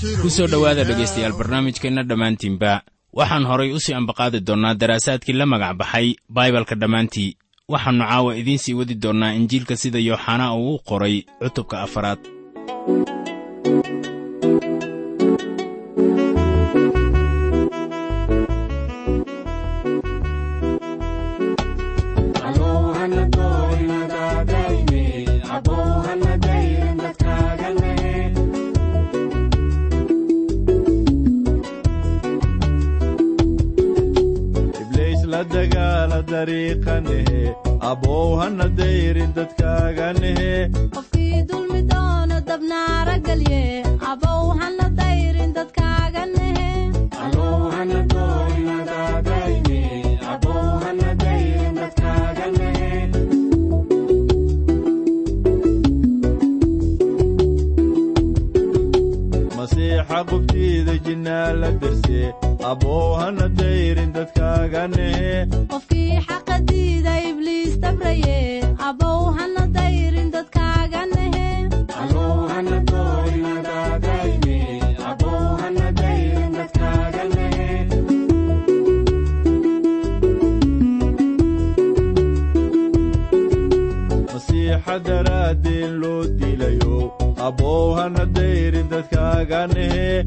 ku soo dhowaada dhegaystayaal barnaamijkeenna dhammaantiinba. Waxaan horay u sii ambaqaadi doonnaa daraasaadkii la magac baxay baibalka dhammaantii. Waxaannu caawa idiin sii wadi doonnaa injiilka sida yooxanaa uu u qoray cutubka afaraad abow hana dayrin dadkaaganehe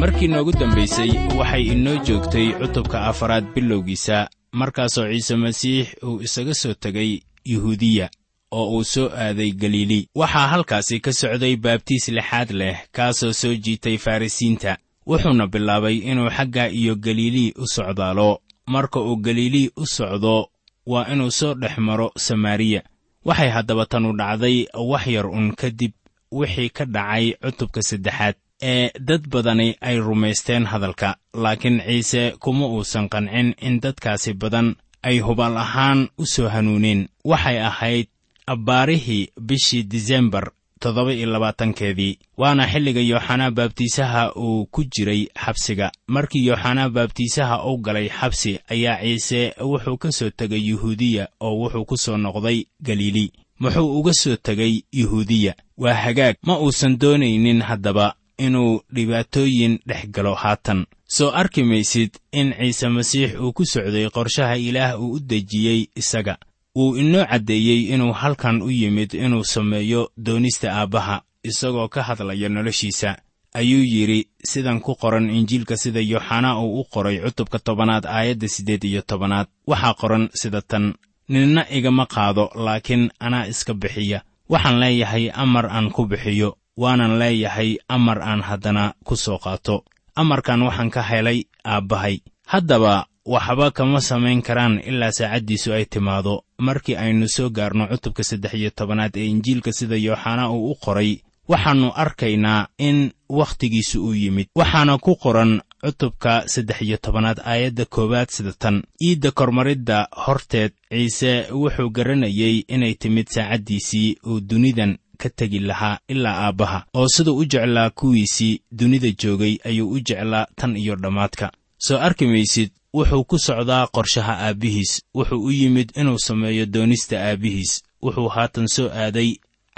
markii noogu dambaysay waxay inoo joogtay cutubka afaraad bilowgiisa. Markaasoo ciise masiix uu isaga soo tegay yuhuudiya oo uu soo aaday galiili. Waxaa halkaasi ka socday baabtiis lixaad leh kaasoo soo jiitay farrisiinta wuxuuna bilaabay inuu xagga iyo galiilii u socdaalo. Marka uu galiilii u socdo waa inuu soo dhex maro samaariya waxay haddaba tanu dhacday wax yar un kadib wixii ka dhacay cutubka saddexaad ee dad badani ay rumaysteen hadalka. Laakiin ciise kuma uusan qancin in dadkaasi badan ay hubaal ahaan u soo hanuuneen waxay ahayd abbaarihii bishii disembar toddoba iyo labaatankeedii waana xilliga yooxanaa baabtiisaha uu ku jiray xabsiga. Markii yooxanaa baabtiisaha u galay xabsi ayaa ciise wuxuu ka soo tegay yuhuudiya oo wuxuu ku soo noqday galiili. Muxuu uga soo tegay yuhuudiya. Waa hagaag. Ma uusan doonaynin haddaba inuu dhibaatooyin dhex galo haatan. Soo arki maysid in ciise masiix uu ku socday qorshaha ilaah uu u dejiyey isaga wuu inoo caddeeyey inuu halkan u yimid inuu sameeyo doonista aabbaha isagoo ka hadlaya noloshiisa. Ayuu yidhi sidan ku qoran injiilka sida yooxanaa uu u qoray cutubka tobanaad aayadda siddeed iyo tobanaad. Waxaa qoran sida tan ninna igama qaado laakiin anaa iska bixiya. Waxaan leeyahay amar aan ku bixiyo waanan leeyahay amar aan haddana ku soo qaato. Amarkan waxaan ka helay aabbahay. Haddaba waxba kama samayn karaan ilaa saacaddiisu ay timaado. Markii aynu soo gaarno cutubka saddex iyo tobanaad ee injiilka sida yooxanaa uu u qoray waxaannu arkaynaa in wakhtigiisu uu yimid. Waxaana ku qoran cutubka saddex iyo tobanaad aayadda koowaad sida tan. Iidda kormaridda horteed ciise wuxuu garanayey inay timid saacaddiisii uu dunidan ka tegi lahaa ilaa aabbaha. Oo siduu u jeclaa kuwiisii dunida joogay ayuu u jeclaa tan iyo dhammaadka soo arki maysid wuxuu ku socdaa qorshaha aabbihiis wuxuu u yimid inuu sameeyo doonista aabbihiis wuxuu haatan soo aaday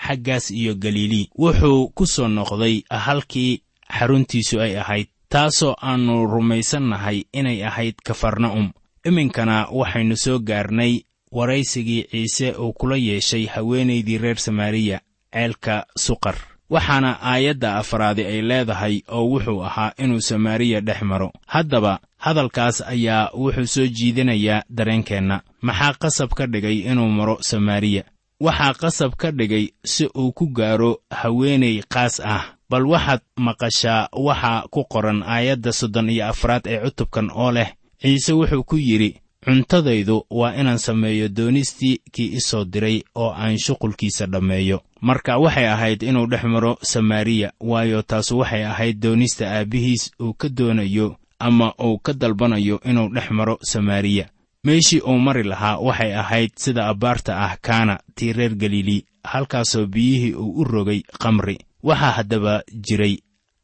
xaggaas iyo galilii wuxuu ku soo noqday halkii xaruntiisu ay ahayd taasoo aannu rumaysannahay inay ahayd kafarna'um iminkana waxaynu soo gaarnay waraysigii ciise uu kula yeeshay haweenaydii reer samaariya ceelka suqar waxaana aayadda afraadi ay leedahay oo wuxuu ahaa inuu samaariya dhex maro. Haddaba hadalkaas ayaa wuxuu soo jiidinayaa dareenkeenna. Maxaa qasab ka dhigay inuu maro samaariya? Waxaa qasab ka dhigay si uu ku gaaro haweenay qaas ah. Bal waxaad maqashaa waxa ku qoran aayadda soddon iyo afraad ee cutubkan oo leh. Ciise wuxuu ku yidhi cuntadaydu waa inaan sameeyo doonistii kii i soo diray oo aan shuqulkiisa dhammeeyo. Marka waxay ahayd inuu dhex maro samaariya waayo taasu waxay ahayd doonista aabbihiis uu ka doonayo ama uu ka dalbanayo inuu dhex maro samaariya. Meeshii uu mari lahaa waxay ahayd sida abbaarta ah kaana tii reer galili halkaasoo biyihii uu u rogay khamri waxaa haddaba jiray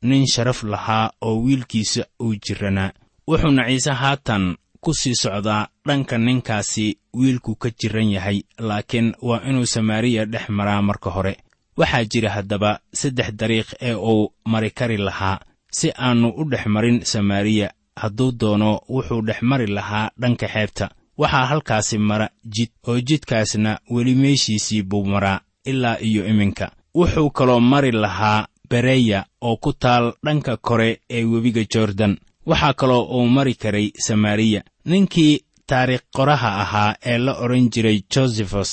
nin sharaf lahaa oo wiilkiisa uu jiranaa. Wuxuuna ciise haatan ku sii socdaa dhanka ninkaasi wiilku ka jiran yahay laakiin waa inuu samaariya dhex maraa marka hore. Waxaa jira haddaba saddex dariiq ee uu mari kari lahaa si aannu u dhex marin samaariya. Hadduu doono wuxuu dhex mari lahaa dhanka xeebta. Waxaa halkaasi mara jid oo jidkaasna weli meeshiisii buu maraa ilaa iyo iminka. Wuxuu kaloo mari lahaa bereya oo ku taal dhanka kore ee webiga jordan waxaa kaloo uu mari karay samaariya. Ninkii taariikh qoraha ahaa ee la odhan jiray josefos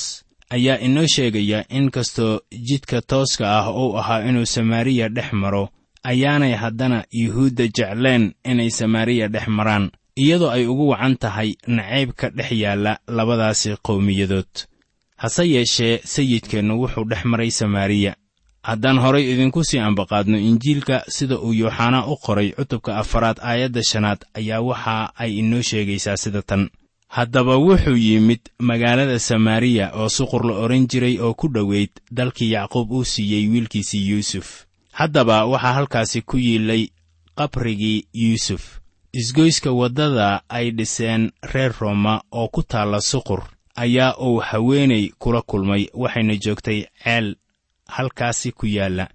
ayaa inoo sheegaya in kastoo jidka tooska ah uu ahaa inuu samaariya dhex maro ayaanay haddana yuhuudda jecleen inay samaariya dhex maraan iyadoo ay ugu wacan tahay nacayb ka dhex yaalla labadaasi qowmiyadood. Hase yeeshee sayidkeennu wuxuu dhex maray samaariya haddaan horay idinku sii ambaqaadno injiilka sida uu yooxanaa u qoray cutubka afaraad aayadda shanaad ayaa waxa ay inoo sheegaysaa sida tan. Haddaba wuxuu yimid magaalada samaariya oo suqur la odhan jiray oo ku dhoweyd dalkii yacquub uu siiyey wiilkiisii yuusuf. Haddaba waxaa halkaasi ku yiilay qabrigii yuusuf. Isgoyska waddada ay dhiseen reer rooma oo ku taalla suqur ayaa uu haweenay kula kulmay waxayna joogtay ceel halkaasi ku yaalla.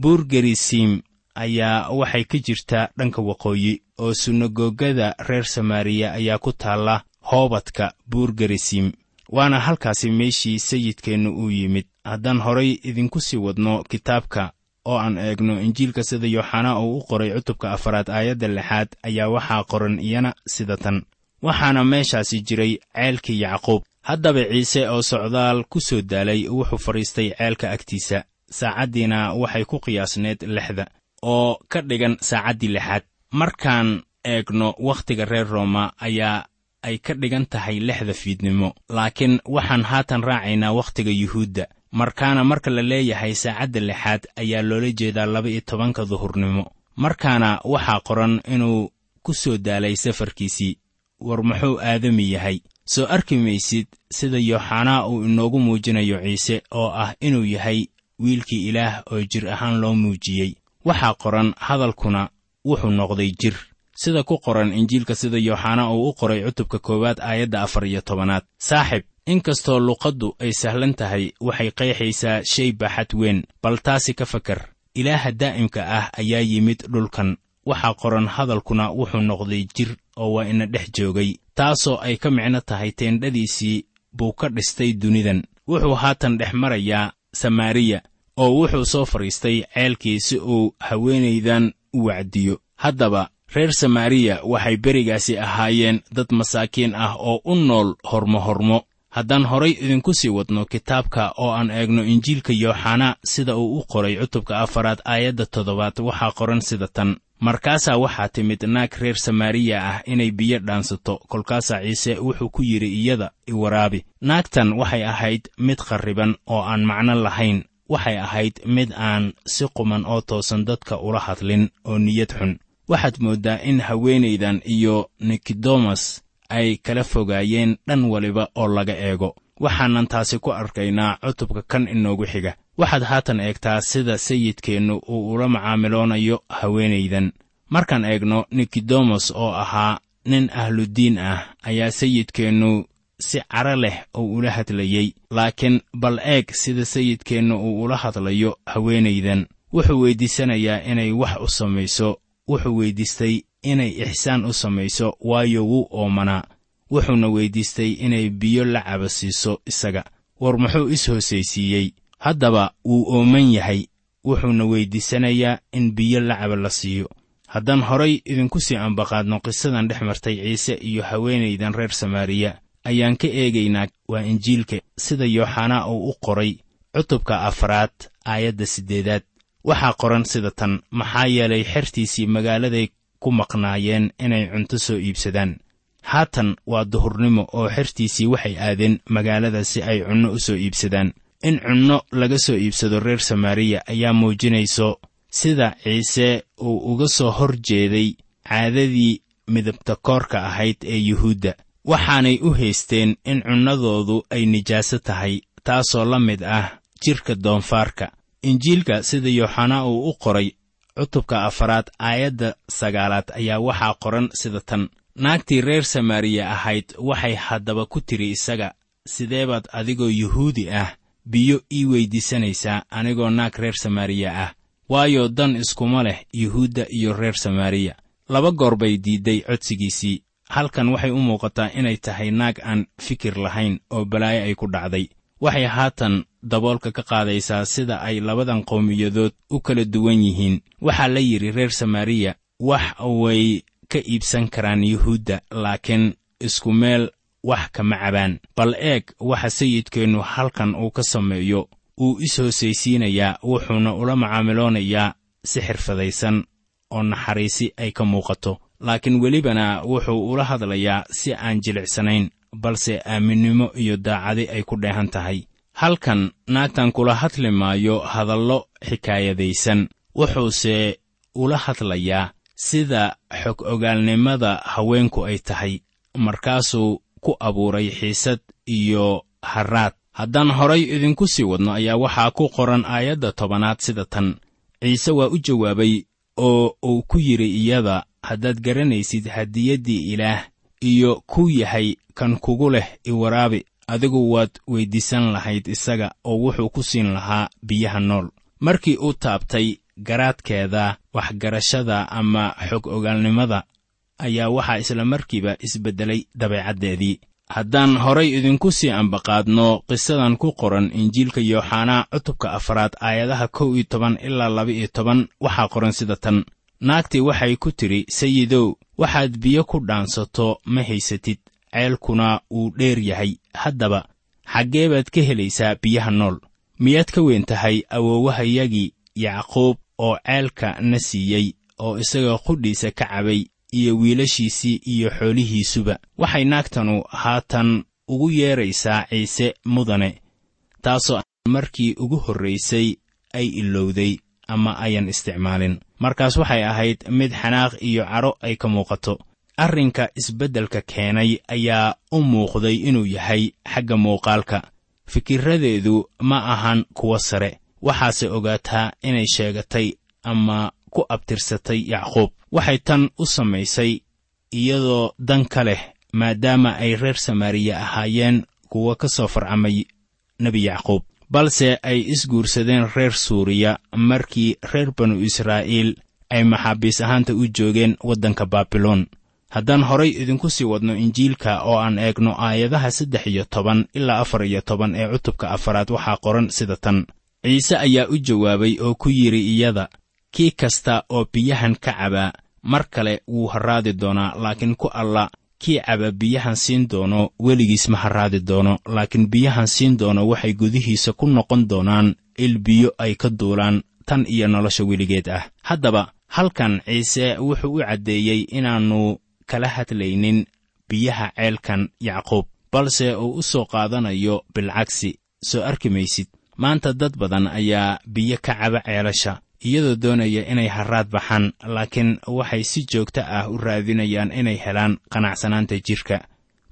Buur gerisiim ayaa waxay ka jirtaa dhanka waqooyi oo sunagoogada reer samaariya ayaa ku taalla hoobadka buur gerisiim waana halkaasi meeshii sayidkeennu uu yimid. Haddaan horay idinku sii wadno kitaabka oo aan eegno injiilka sida yooxanaa uu u qoray cutubka afaraad aayadda lixaad ayaa waxaa qoran iyana sida tan waxaana meeshaasi jiray ceelkii yacquub haddaba ciise oo socdaal ku soo daalay wuxuu fadhiistay ceelka agtiisa. Saacaddiina waxay ku qiyaasneed lixda oo ka dhigan saacaddii lixaad. Markaan eegno wakhtiga reer rooma ayaa ay ka dhigan tahay lixda fiidnimo. Laakiin waxaan haatan raacaynaa wakhtiga yuhuudda. Markaana marka la leeyahay saacadda lixaad ayaa loola jeedaa laba-iyo tobanka duhurnimo. Markaana waxaa qoran inuu ku soo daalay safarkiisii. War muxuu aadami yahay soo arki maysid sida yooxanaa uu inoogu muujinayo ciise oo ah inuu yahay wiilkii ilaah oo jir ahaan loo muujiyey. Waxaa qoran hadalkuna wuxuu noqday jir. Sida ku qoran injiilka sida yooxanaa uu u qoray cutubka koowaad aayadda afar iyo tobanaad. Saaxib inkastoo luqaddu ay sahlan tahay waxay qeexaysaa shay baaxad weyn bal taasi ka fakar. Ilaaha daa'imka ah ayaa yimid dhulkan. Waxaa qoran hadalkuna wuxuu noqday jir oo waa ina dhex joogay taasoo ay ka micno tahay teendhadiisii buu ka dhistay dunidan. Wuxuu haatan dhex marayaa samaariya oo wuxuu soo fadhiistay ceelkii si uu haweenaydan u wacdiyo. Haddaba reer samaariya waxay berigaasi ahaayeen dad masaakiin ah oo u nool hormo hormo. Haddaan horay idinku sii wadno kitaabka oo aan eegno injiilka yooxanaa sida uu u qoray cutubka afaraad aayadda toddobaad waxaa qoran sida tan markaasaa waxaa timid naag reer samaariya ah inay biyo dhaansato kolkaasaa ciise wuxuu ku yidhi iyada iwaraabi naagtan waxay ahayd mid qarriban oo aan macno lahayn. Waxay ahayd mid aan si quman oo toosan dadka ula hadlin oo niyad xun. Waxaad mooddaa in haweenaydan iyo nikodemas ay kala fogaayeen dhan waliba oo laga eego waxaanan taasi ku arkaynaa cutubka kan inoogu xiga. Waxaad haatan eegtaa sida sayidkeennu uu ula macaamiloonayo haweenaydan markaan eegno nikodemas oo ahaa nin ahludiin ah ayaa sayidkeennu si cara leh uu ula hadlayey laakiin bal eeg sida sayidkeennu uu ula hadlayo haweenaydan wuxuu weyddiisanayaa inay wax u samayso wuxuu weyddiistay inay ixsaan u samayso waayo wuu oomanaa wuxuuna weyddiistay inay biyo la caba siiso isaga. War muxuu is hoosaysiiyey? Haddaba wuu ooman yahay. Wuxuuna weyddiisanayaa in biyo la caba la siiyo. Haddaan horay idinku sii ambaqaadno qisadan dhex martay ciise iyo haweenaydan reer samaariya ayaan ka eegaynaa waa injiilka sida yooxanaa uu u qoray cutubka afraad aayadda siddeedaad. Waxaa qoran sida tan maxaa yeelay xertiisii magaaladay ku maqnaayeen inay cunto soo iibsadaan haatan waa duhurnimo oo xertiisii waxay aadeen magaalada si ay cunno u soo iibsadaan. In cunno laga soo iibsado reer samaariya ayaa muujinayso sida ciise uu uga soo hor jeeday caadadii midabta koorka ahayd ee yuhuudda. Waxaanay u haysteen in cunnadoodu ay nijaaso tahay taasoo la mid ah jidhka doonfaarka. Injiilka sida yooxanaa uu u qoray cutubka afaraad aayadda sagaalaad ayaa waxaa qoran sida tan naagtii reer samaariya ahayd waxay haddaba ku tidhi isaga sidee baad adigoo yuhuudi ah biyo ii weyddiisanaysaa anigoo naag reer samaariya ah waayo dan iskuma leh yuhuudda iyo reer samaariya. Laba goor bay diidday codsigiisii halkan waxay u muuqataa inay tahay naag aan fikir lahayn oo balaayo ay ku dhacday. Waxay haatan daboolka ka qaadaysaa sida ay labadan qowmiyadood u kala duwan yihiin. Waxaa la yidhi reer samaariya wax way ka iibsan karaan yuhuudda laakiin isku meel wax kama cabaan. Bal eeg waxa sayidkeennu halkan uu ka sameeyo uu is hoosaysiinayaa wuxuuna ula macaamiloonayaa si xirfadaysan oo naxariisi ay ka muuqato. Laakiin welibana wuxuu ula hadlayaa si aan jilicsanayn balse aaminnimo iyo daacadi ay ku dheehan tahay. Halkan naagtan kula hadli maayo hadallo xikaayadaysan wuxuuse ula hadlayaa sida xog ogaalnimada haweenku ay tahay markaasuu ku abuuray xiisad iyo harraad. Haddaan horay idinku sii wadno ayaa waxaa ku qoran aayadda tobanaad sida tan. Ciise waa u jawaabay oo uu ku yidhi iyada haddaad garanaysid hadiyaddii ilaah iyo ku yahay kan kugu leh iwaraabi adigu waad weyddiisan lahayd isaga oo wuxuu ku siin lahaa biyaha nool. Markii uu taabtay garaadkeeda waxgarashada ama xog ogaalnimada ayaa waxaa isla markiiba isbeddelay dabeecaddeedii. Haddaan horay idinku sii ambaqaadno qisadan ku qoran injiilka yooxanaa cutubka afraad aayadaha kow iyo toban ilaa laba iyo toban waxaa qoran sida tan. Naagtii waxay ku tidhi sayidow waxaad biyo ku dhaansato ma haysatid. Ceelkuna wuu dheer yahay. Haddaba xaggee baad ka helaysaa biyaha nool. Miyaad ka weyn tahay awoowahayagii yacquub oo ceelka na siiyey oo isaga qudhiisa ka cabay iyo wiilashiisii iyo xoolihiisuba. Waxay naagtanu haatan ugu yeedraysaa ciise mudane taasoo markii ugu horraysay ay ilowday ama ayan isticmaalin. Markaas waxay ahayd mid xanaaq iyo cadho ay ka muuqato. Arrinka isbeddelka keenay ayaa u muuqday inuu yahay xagga muuqaalka. Fikirradeedu ma ahan kuwa sare waxaase ogaataa inay sheegatay ama ku abtirsatay yacquub. Waxay tan u samaysay iyadoo dan ka leh maadaama ay reer samaariya ahaayeen kuwa ka soo farcamay nebi yacquub. Balse ay isguursadeen reer suuriya markii reer banu israa'iil ay maxaabiis ahaanta u joogeen waddanka baabiloon haddaan horay idinku sii wadno injiilka oo aan eegno aayadaha saddex iyo toban ilaa afar iyo toban ee cutubka afaraad waxaa qoran sida tan ciise ayaa u jawaabay oo ku yidhi iyada kii kasta oo biyahan ka cabaa mar kale wuu harraadi doonaa laakiin ku alla kii caba biyahan siin doono weligiis ma harraadi doono laakiin biyahan siin doono waxay gudihiisa ku noqon doonaan il biyo ay ka duulaan tan iyo nolosha weligeed ah. Haddaba halkan ciise wuxuu u caddeeyey inaannu kala hadlaynin biyaha ceelkan yacquub balse uu u soo qaadanayo bilcagsi. Soo arki maysid maanta dad badan ayaa biyo ka caba ceelasha iyadoo doonaya inay harraad baxaan laakiin waxay si joogto ah u raadinayaan inay helaan qanacsanaanta jidhka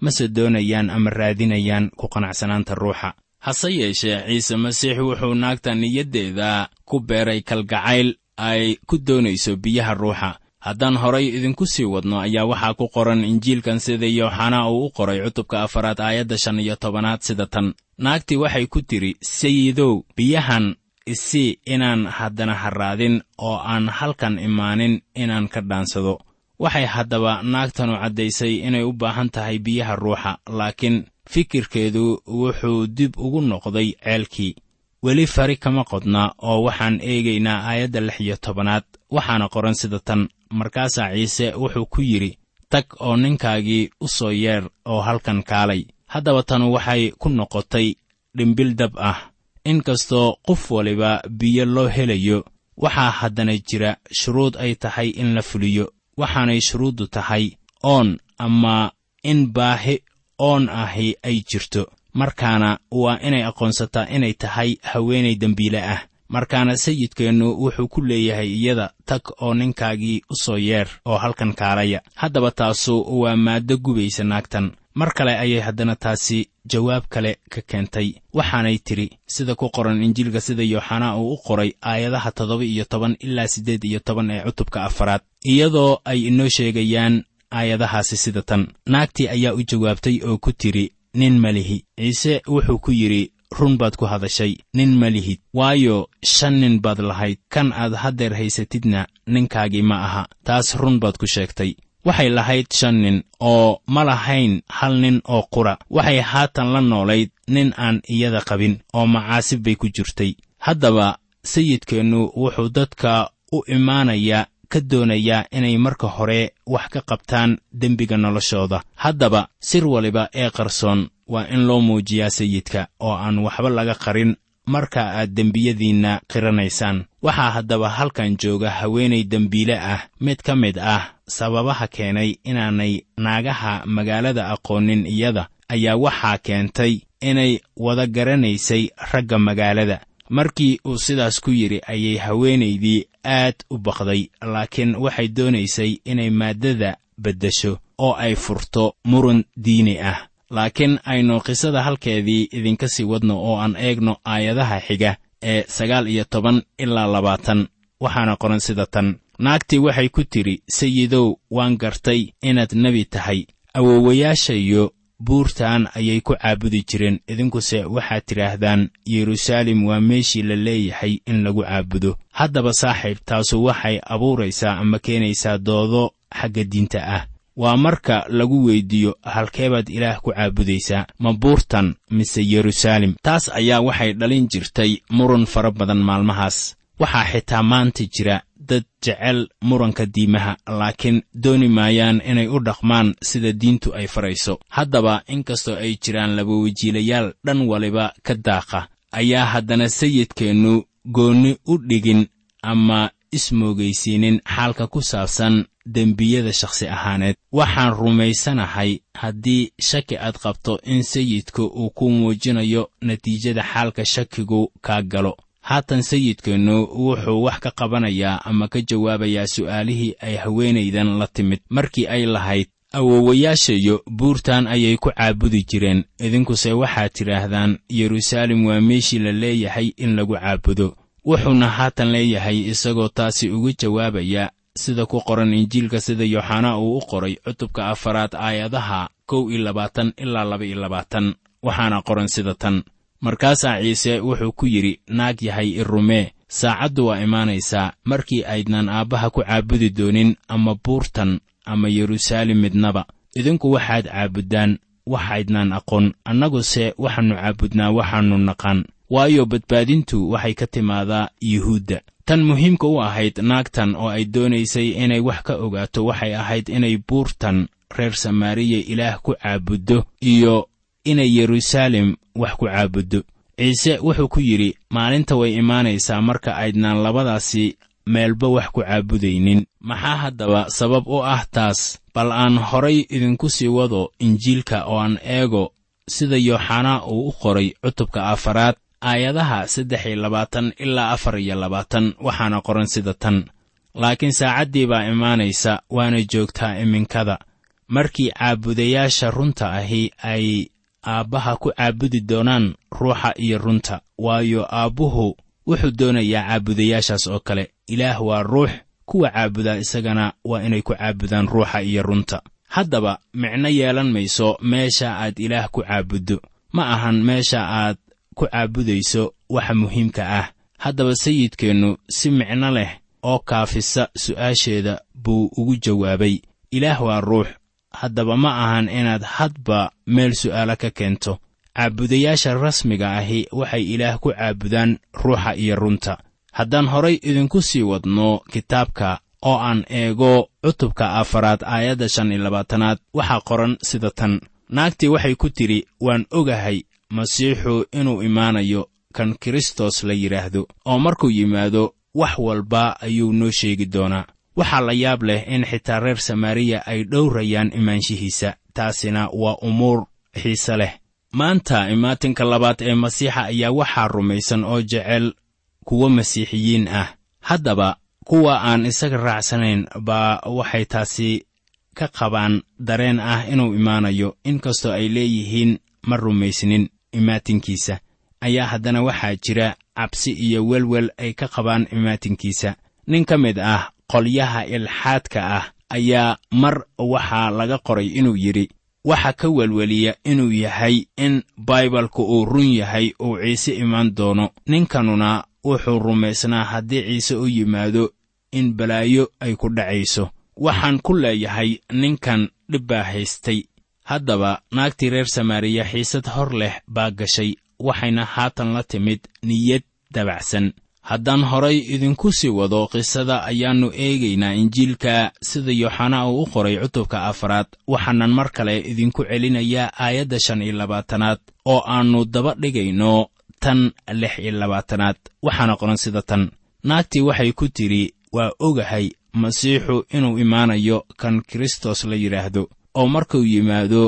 mase doonayaan ama raadinayaan ku qanacsanaanta ruuxa. Hase yeeshee ciise masiix wuxuu naagta niyaddeeda ku beeray kalgacayl ay ku doonayso biyaha ruuxa haddaan horay idinku sii wadno ayaa waxaa ku qoran injiilkan sida yooxanaa uu u qoray cutubka afaraad aayadda shan iyo tobanaad sida tan. Naagtii waxay ku tidhi sayidow biyahan isii inaan haddana harraadin oo aan halkan imaanin inaan ka dhaansado. Waxay haddaba naagtanu caddaysay inay u baahan tahay biyaha ruuxa laakiin fikirkeedu wuxuu dib ugu noqday ceelkii. Weli fari kama qodna oo waxaan eegaynaa aayadda lix iyo tobanaad waxaana qoran sida tan markaasaa ciise wuxuu ku yidhi tag oo ninkaagii u soo yeer oo halkan kaalay. Haddaba tanu waxay ku noqotay dhimbil dab ah. In kastoo qof waliba biyo loo helayo waxaa haddana jira shuruud ay tahay in la fuliyo. Waxaanay shuruuddu tahay oon ama in baahi oon ahi ay jirto. Markaana waa inay aqoonsataa inay tahay haweenay dembiile ah markaana sayidkeennu wuxuu ku leeyahay iyada tag oo ninkaagii u soo yeer oo halkan kaalaya. Haddaba taasu waa maaddo gubaysa naagtan. Mar kale ayay haddana taasi jawaab kale ka keentay. Waxaanay tidhi sida ku qoran injiilka sida yooxanaa uu u qoray aayadaha toddoba iyo toban ilaa siddeed iyo toban ee cutubka afaraad iyadoo ay inoo sheegayaan aayadahaasi sida tan. Naagtii ayaa u jawaabtay oo ku tidhi nin ma lihi. Ciise wuxuu ku yidhi run baad ku hadashay nin ma lihid waayo shan nin baad lahayd. Kan aad haddeer haysatidna ninkaagii ma aha. Taas run baad ku sheegtay. Waxay lahayd shan nin oo ma lahayn hal nin oo qura. Waxay haatan la noolayd nin aan iyada qabin oo macaasib bay ku jirtay. Haddaba sayidkeennu wuxuu dadka u imaanayaa ka doonayaa inay marka hore wax ka qabtaan dembiga noloshooda. Haddaba sir waliba ee qarsoon waa in loo muujiyaa sayidka oo aan waxba laga qarin marka aad dembiyadiinna qiranaysaan. Waxaa haddaba halkan jooga haweenay dembiile ah mid ka mid ah sababaha keenay inaanay naagaha magaalada aqoonin iyada ayaa waxaa keentay inay wada garanaysay ragga magaalada. Markii uu sidaas ku yidhi ayay haweenaydii aad u baqday laakiin waxay doonaysay inay maaddada beddesho oo ay furto muran diini ah laakiin aynu qisada halkeedii idinka sii wadno oo aan eegno aayadaha xiga ee sagaal iyo toban ilaa labaatan. Waxaana qoran sida tan. Naagtii waxay ku tidhi sayidow waan gartay inaad nebi tahay. Awowayaashayo buurtan ayay ku caabudi jireen. Idinkuse waxaad tidhaahdaan yeruusaalem waa meeshii la leeyahay in lagu caabudo. Haddaba saaxiib taasu waxay abuuraysaa ama keenaysaa doodo xagga diinta ah waa marka lagu weyddiiyo halkeebaad ilaah ku caabudaysaa ma buurtan mise yeruusaalem taas ayaa waxay dhalin jirtay muran fara badan maalmahaas. Waxaa xitaa maanta jira dad jecel muranka diimaha laakiin dooni maayaan inay u dhaqmaan sida diintu ay farayso. Haddaba inkastoo ay jiraan labawejiilayaal dhan waliba ka daaqa ayaa haddana sayidkeennu goonni u dhigin ama ismoogaysiinin xaalka ku saabsan dembiyada shakhsi ahaaneed. Waxaan rumaysanahay haddii shaki aad qabto in sayidku uu ku muujinayo natiijada xaalka shakigu kaa galo. Haatan sayidkeennu wuxuu wax ka qabanayaa ama ka jawaabayaa su'aalihii ay haweenaydan la timid. Markii ay lahayd awowayaashayo buurtan ayay ku caabudi jireen. Idinkuse waxaad tidhaahdaan yeruusaalem waa meeshii la leeyahay in lagu caabudo. Wuxuuna haatan leeyahay isagoo taasi uga jawaabaya sida ku qoran injiilka sida yooxanaa uu u qoray cutubka afaraad aayadaha kow iyo labaatan ilaa laba iyo labaatan waxaana qoran sida tan. Markaasaa ciise wuxuu ku yidhi naag yahay irumee saacaddu waa imaanaysaa markii aydnaan aabbaha ku caabudi doonin ama buurtan ama yeruusaalem midnaba. Idinku waxaad caabuddaan waxaydnaan aqoon annaguse waxaannu caabudnaa waxaannu naqaan waayo badbaadintu waxay ka timaadaa yuhuudda. Tan muhiimka u ahayd naagtan oo ay doonaysay inay wax ka ogaato waxay ahayd inay buurtan reer samaariya ilaah ku caabuddo iyo inay yeruusaalem wax ku caabuddo ciise wuxuu ku yidhi maalinta way imaanaysaa marka aydnaan labadaasi meelba wax ku caabudaynin. Maxaa haddaba sabab u ah taas? Bal aan horay idinku sii wado injiilka oo aan eego sida yooxanaa uu u qoray cutubka afaraad aayadaha saddex iyo labaatan ilaa afar iyo labaatan waxaana qoran sida tan. Laakiin saacaddii baa imaanaysa waana joogtaa iminkada. Markii caabudayaasha runta ahi ay aabbaha ku caabudi doonaan ruuxa iyo runta waayo aabbuhu wuxuu doonayaa caabudayaashaas oo kale. Ilaah waa ruux kuwa caabudaa isagana waa inay ku caabudaan ruuxa iyo runta. Haddaba micno yeelan mayso meesha aad ilaah ku caabuddo. Ma ahan meesha aad ku caabudayso waxa muhiimka ah. Haddaba sayidkeennu si micno leh oo kaafisa su'aasheeda buu ugu jawaabay. Ilaah waa ruux. Haddaba ma ahan inaad hadba meel su'aalo ka keento. Caabudayaasha rasmiga ahi waxay ilaah ku caabudaan ruuxa iyo runta. Haddaan horay idinku sii wadno kitaabka oo aan eego cutubka afaraad aayadda shan iyo labaatanaad waxaa qoran sida tan. Naagtii waxay ku tidhi waan ogahay masiixu inuu imaanayo kan kristos la yidhaahdo oo markuu yimaado wax walba ayuu noo sheegi doonaa. Waxaa la yaab leh in xitaa reer samaariya ay dhowrayaan imaanshihiisa taasina waa umuur xiise leh. Maanta imaatinka labaad ee masiixa ayaa waxaa rumaysan oo jecel kuwo masiixiyiin ah. Haddaba kuwa aan isaga raacsanayn baa waxay taasi ka qabaan dareen ah inuu imaanayo inkastoo ay leeyihiin ma rumaysnin imaatinkiisa. Ayaa haddana waxaa jira cabsi iyo welwel ay ka qabaan imaatinkiisa. Nin ka mid ah qolyaha ilxaadka ah ayaa mar waxaa laga qoray inuu yidhi waxa ka welweliya inuu yahay in baibalku uu run yahay uu ciise imaan doono. Ninkanuna wuxuu rumaysnaa haddii ciise u yimaado in balaayo ay ku dhacayso. Waxaan ku leeyahay ninkan dhib baa haystay haddaba naagtii reer samaariya xiisad hor leh baa gashay waxayna haatan la timid niyad dabacsan. Haddaan horay idinku sii wado qisada ayaannu eegaynaa injiilka sida yooxanaa uu u qoray cutubka afaraad waxaanan mar kale idinku celinayaa aayadda shan iyo labaatanaad oo aannu daba dhigayno tan lix iyo labaatanaad. Waxaana qoran sida tan. Naagtii waxay ku tidhi waa ogahay masiixu inuu imaanayo kan kristos la yidhaahdo oo markuu yimaado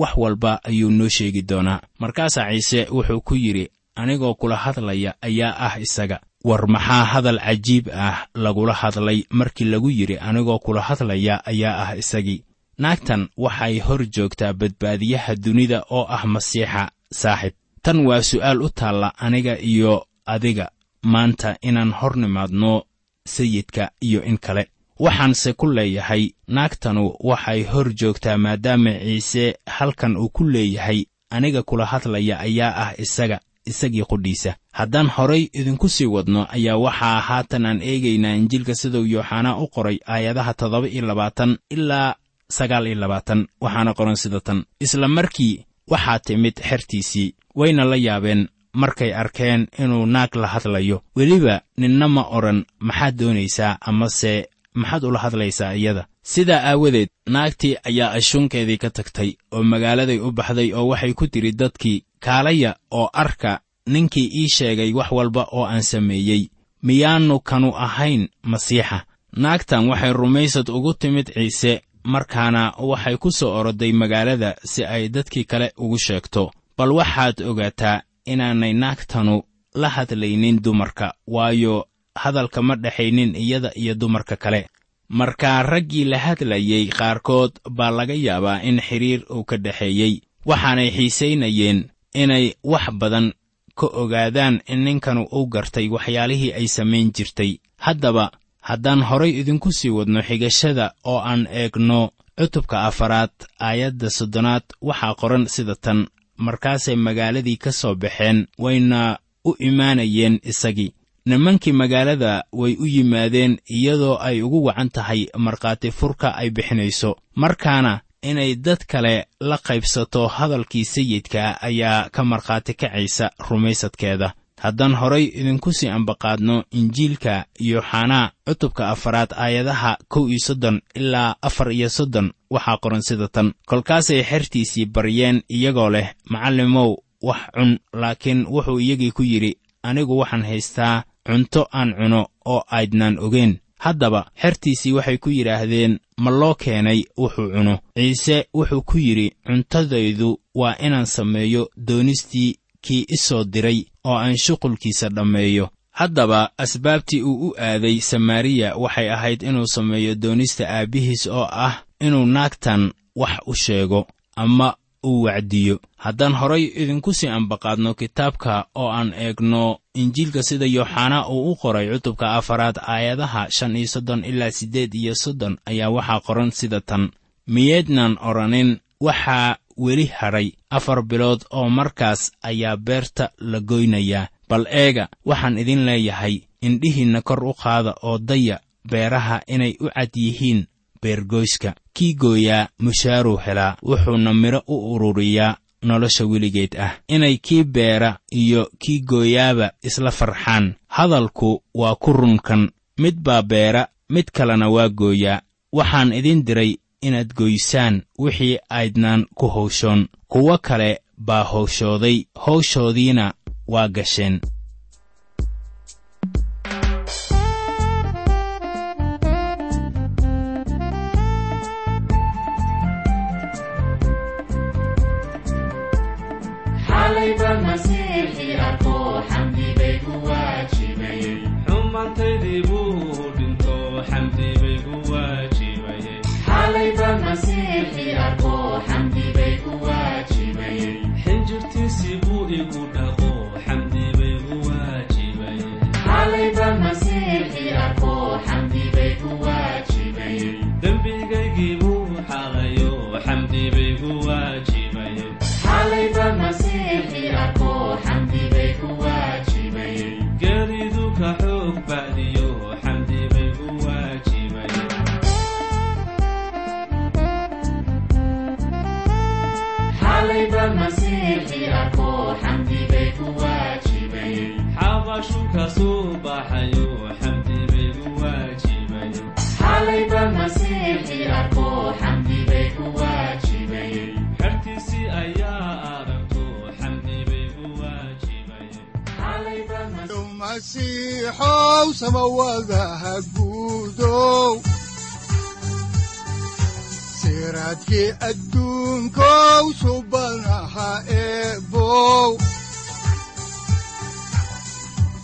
wax walba ayuu noo sheegi doonaa. Markaasaa ciise wuxuu ku yidhi anigoo kula hadlaya ayaa ah isaga. War maxaa hadal cajiib ah lagula hadlay markii lagu yidhi anigoo kula hadlaya ayaa ah isagii naagtan waxay hor joogtaa badbaadiyaha dunida oo ah masiixa saaxib. Tan waa su'aal u taalla aniga iyo adiga. Maanta inaan hor nimaadno sayidka iyo in kale waxaanse ku leeyahay naagtanu waxay hor joogtaa maadaama ciise halkan uu ku leeyahay aniga kula hadlaya ayaa ah isaga isagii qudhiisa. Haddaan horay idinku sii wadno ayaa waxaa haatan aan eegaynaa injiilka siduu yooxanaa u qoray aayadaha toddoba iyo labaatan ilaa sagaal iyo labaatan waxaana qoran sida tan. Isla markii waxaa timid xertiisii wayna la yaabeen markay arkeen inuu naag la hadlayo. Weliba ninna ma odhan maxaad doonaysaa amase maxaad ula hadlaysaa iyada? Sidaa aawadeed naagtii ayaa ashuunkeedii ka tagtay oo magaaladay u baxday oo waxay ku tidhi dadkii kaalaya oo arka ninkii ii sheegay wax walba oo aan sameeyey. Miyaannu kanu ahayn masiixa. Naagtan waxay rumaysad ugu timid ciise markaana waxay ku soo oroday magaalada si ay dadkii kale ugu sheegto. Bal waxaad ogaataa inaanay naagtanu la hadlaynin dumarka waayo hadalka ma dhexaynin iyada iyo dumarka kale. Markaa raggii la hadlayey qaarkood baa laga yaabaa in xidhiir uu ka dhexeeyey. Waxaanay xiisaynayeen inay wax badan ka ogaadaan in ninkanu uu gartay waxyaalihii ay samayn jirtay. Haddaba haddaan horay idinku sii wadno xigashada oo aan eegno cutubka afaraad aayadda soddonaad waxaa qoran sida tan. Markaasay magaaladii ka soo baxeen wayna u imaanayeen isagii nimankii magaalada way u yimaadeen iyadoo ay ugu wacan tahay markhaati furka ay bixinayso. Markaana inay dad kale la qaybsato hadalkii sayidka ayaa ka markhaati kacaysa rumaysadkeeda. Haddaan horay idinku sii ambaqaadno injiilka yooxanaa cutubka afaraad aayadaha kow iyo soddon ilaa afar iyo soddon waxaa qoran sida tan. Kolkaasay xertiisii baryeen iyagoo leh macallimow wax cun laakiin wuxuu iyagii ku yidhi anigu waxaan haystaa cunto aan cuno oo aydnaan ogeyn. Haddaba xertiisii waxay ku yidhaahdeen ma loo keenay wuxuu cuno. Ciise wuxuu ku yidhi cuntadaydu waa inaan sameeyo doonistii kii i soo diray oo aan shuqulkiisa dhammeeyo. Haddaba asbaabtii uu u aaday samaariya waxay ahayd inuu sameeyo doonista aabbihiis oo ah inuu naagtan wax u sheego. Ama uu wacdiyo. Haddaan horay idinku sii ambaqaadno kitaabka oo aan eegno injiilka sida yooxanaa uu u qoray cutubka afaraad aayadaha shan iyo soddon ilaa siddeed iyo soddon ayaa waxaa qoran sida tan. Miyeednan odhanin waxaa weli hadhay afar bilood oo markaas ayaa beerta la goynayaa. Bal eega waxaan idin leeyahay indhihiinna kor u qaada oo daya beeraha inay u cad yihiin beergoyska kii gooyaa mushaaruu helaa wuxuuna midho u ururiyaa nolosha weligeed ah. Inay kii beera iyo kii gooyaaba isla farxaan. Hadalku waa ku runkan. Mid baa beera mid kalena waa gooyaa waxaan idin diray inaad goysaan wixii aydnaan ku hawshoon. Kuwo kale baa hawshooday. Hawshoodiina waa gasheen masiixow samawadaha guudow siraadkii adduunkow subanaha eebow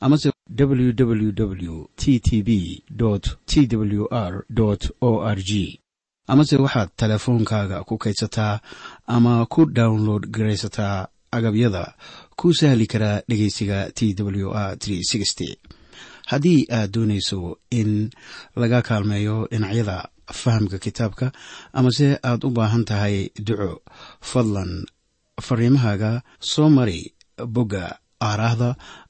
amase www t t b t w r o r g. Amase waxaad teleefoonkaaga ku kaydsataa ama ku download garaysataa agabyada ku sahli karaa dhegeysiga t w r haddii aad doonayso in laga kaalmeeyo dhinacyada fahamka kitaabka amase aad u baahan tahay duco fadlan fariimahaaga soo mari bogga aaraahda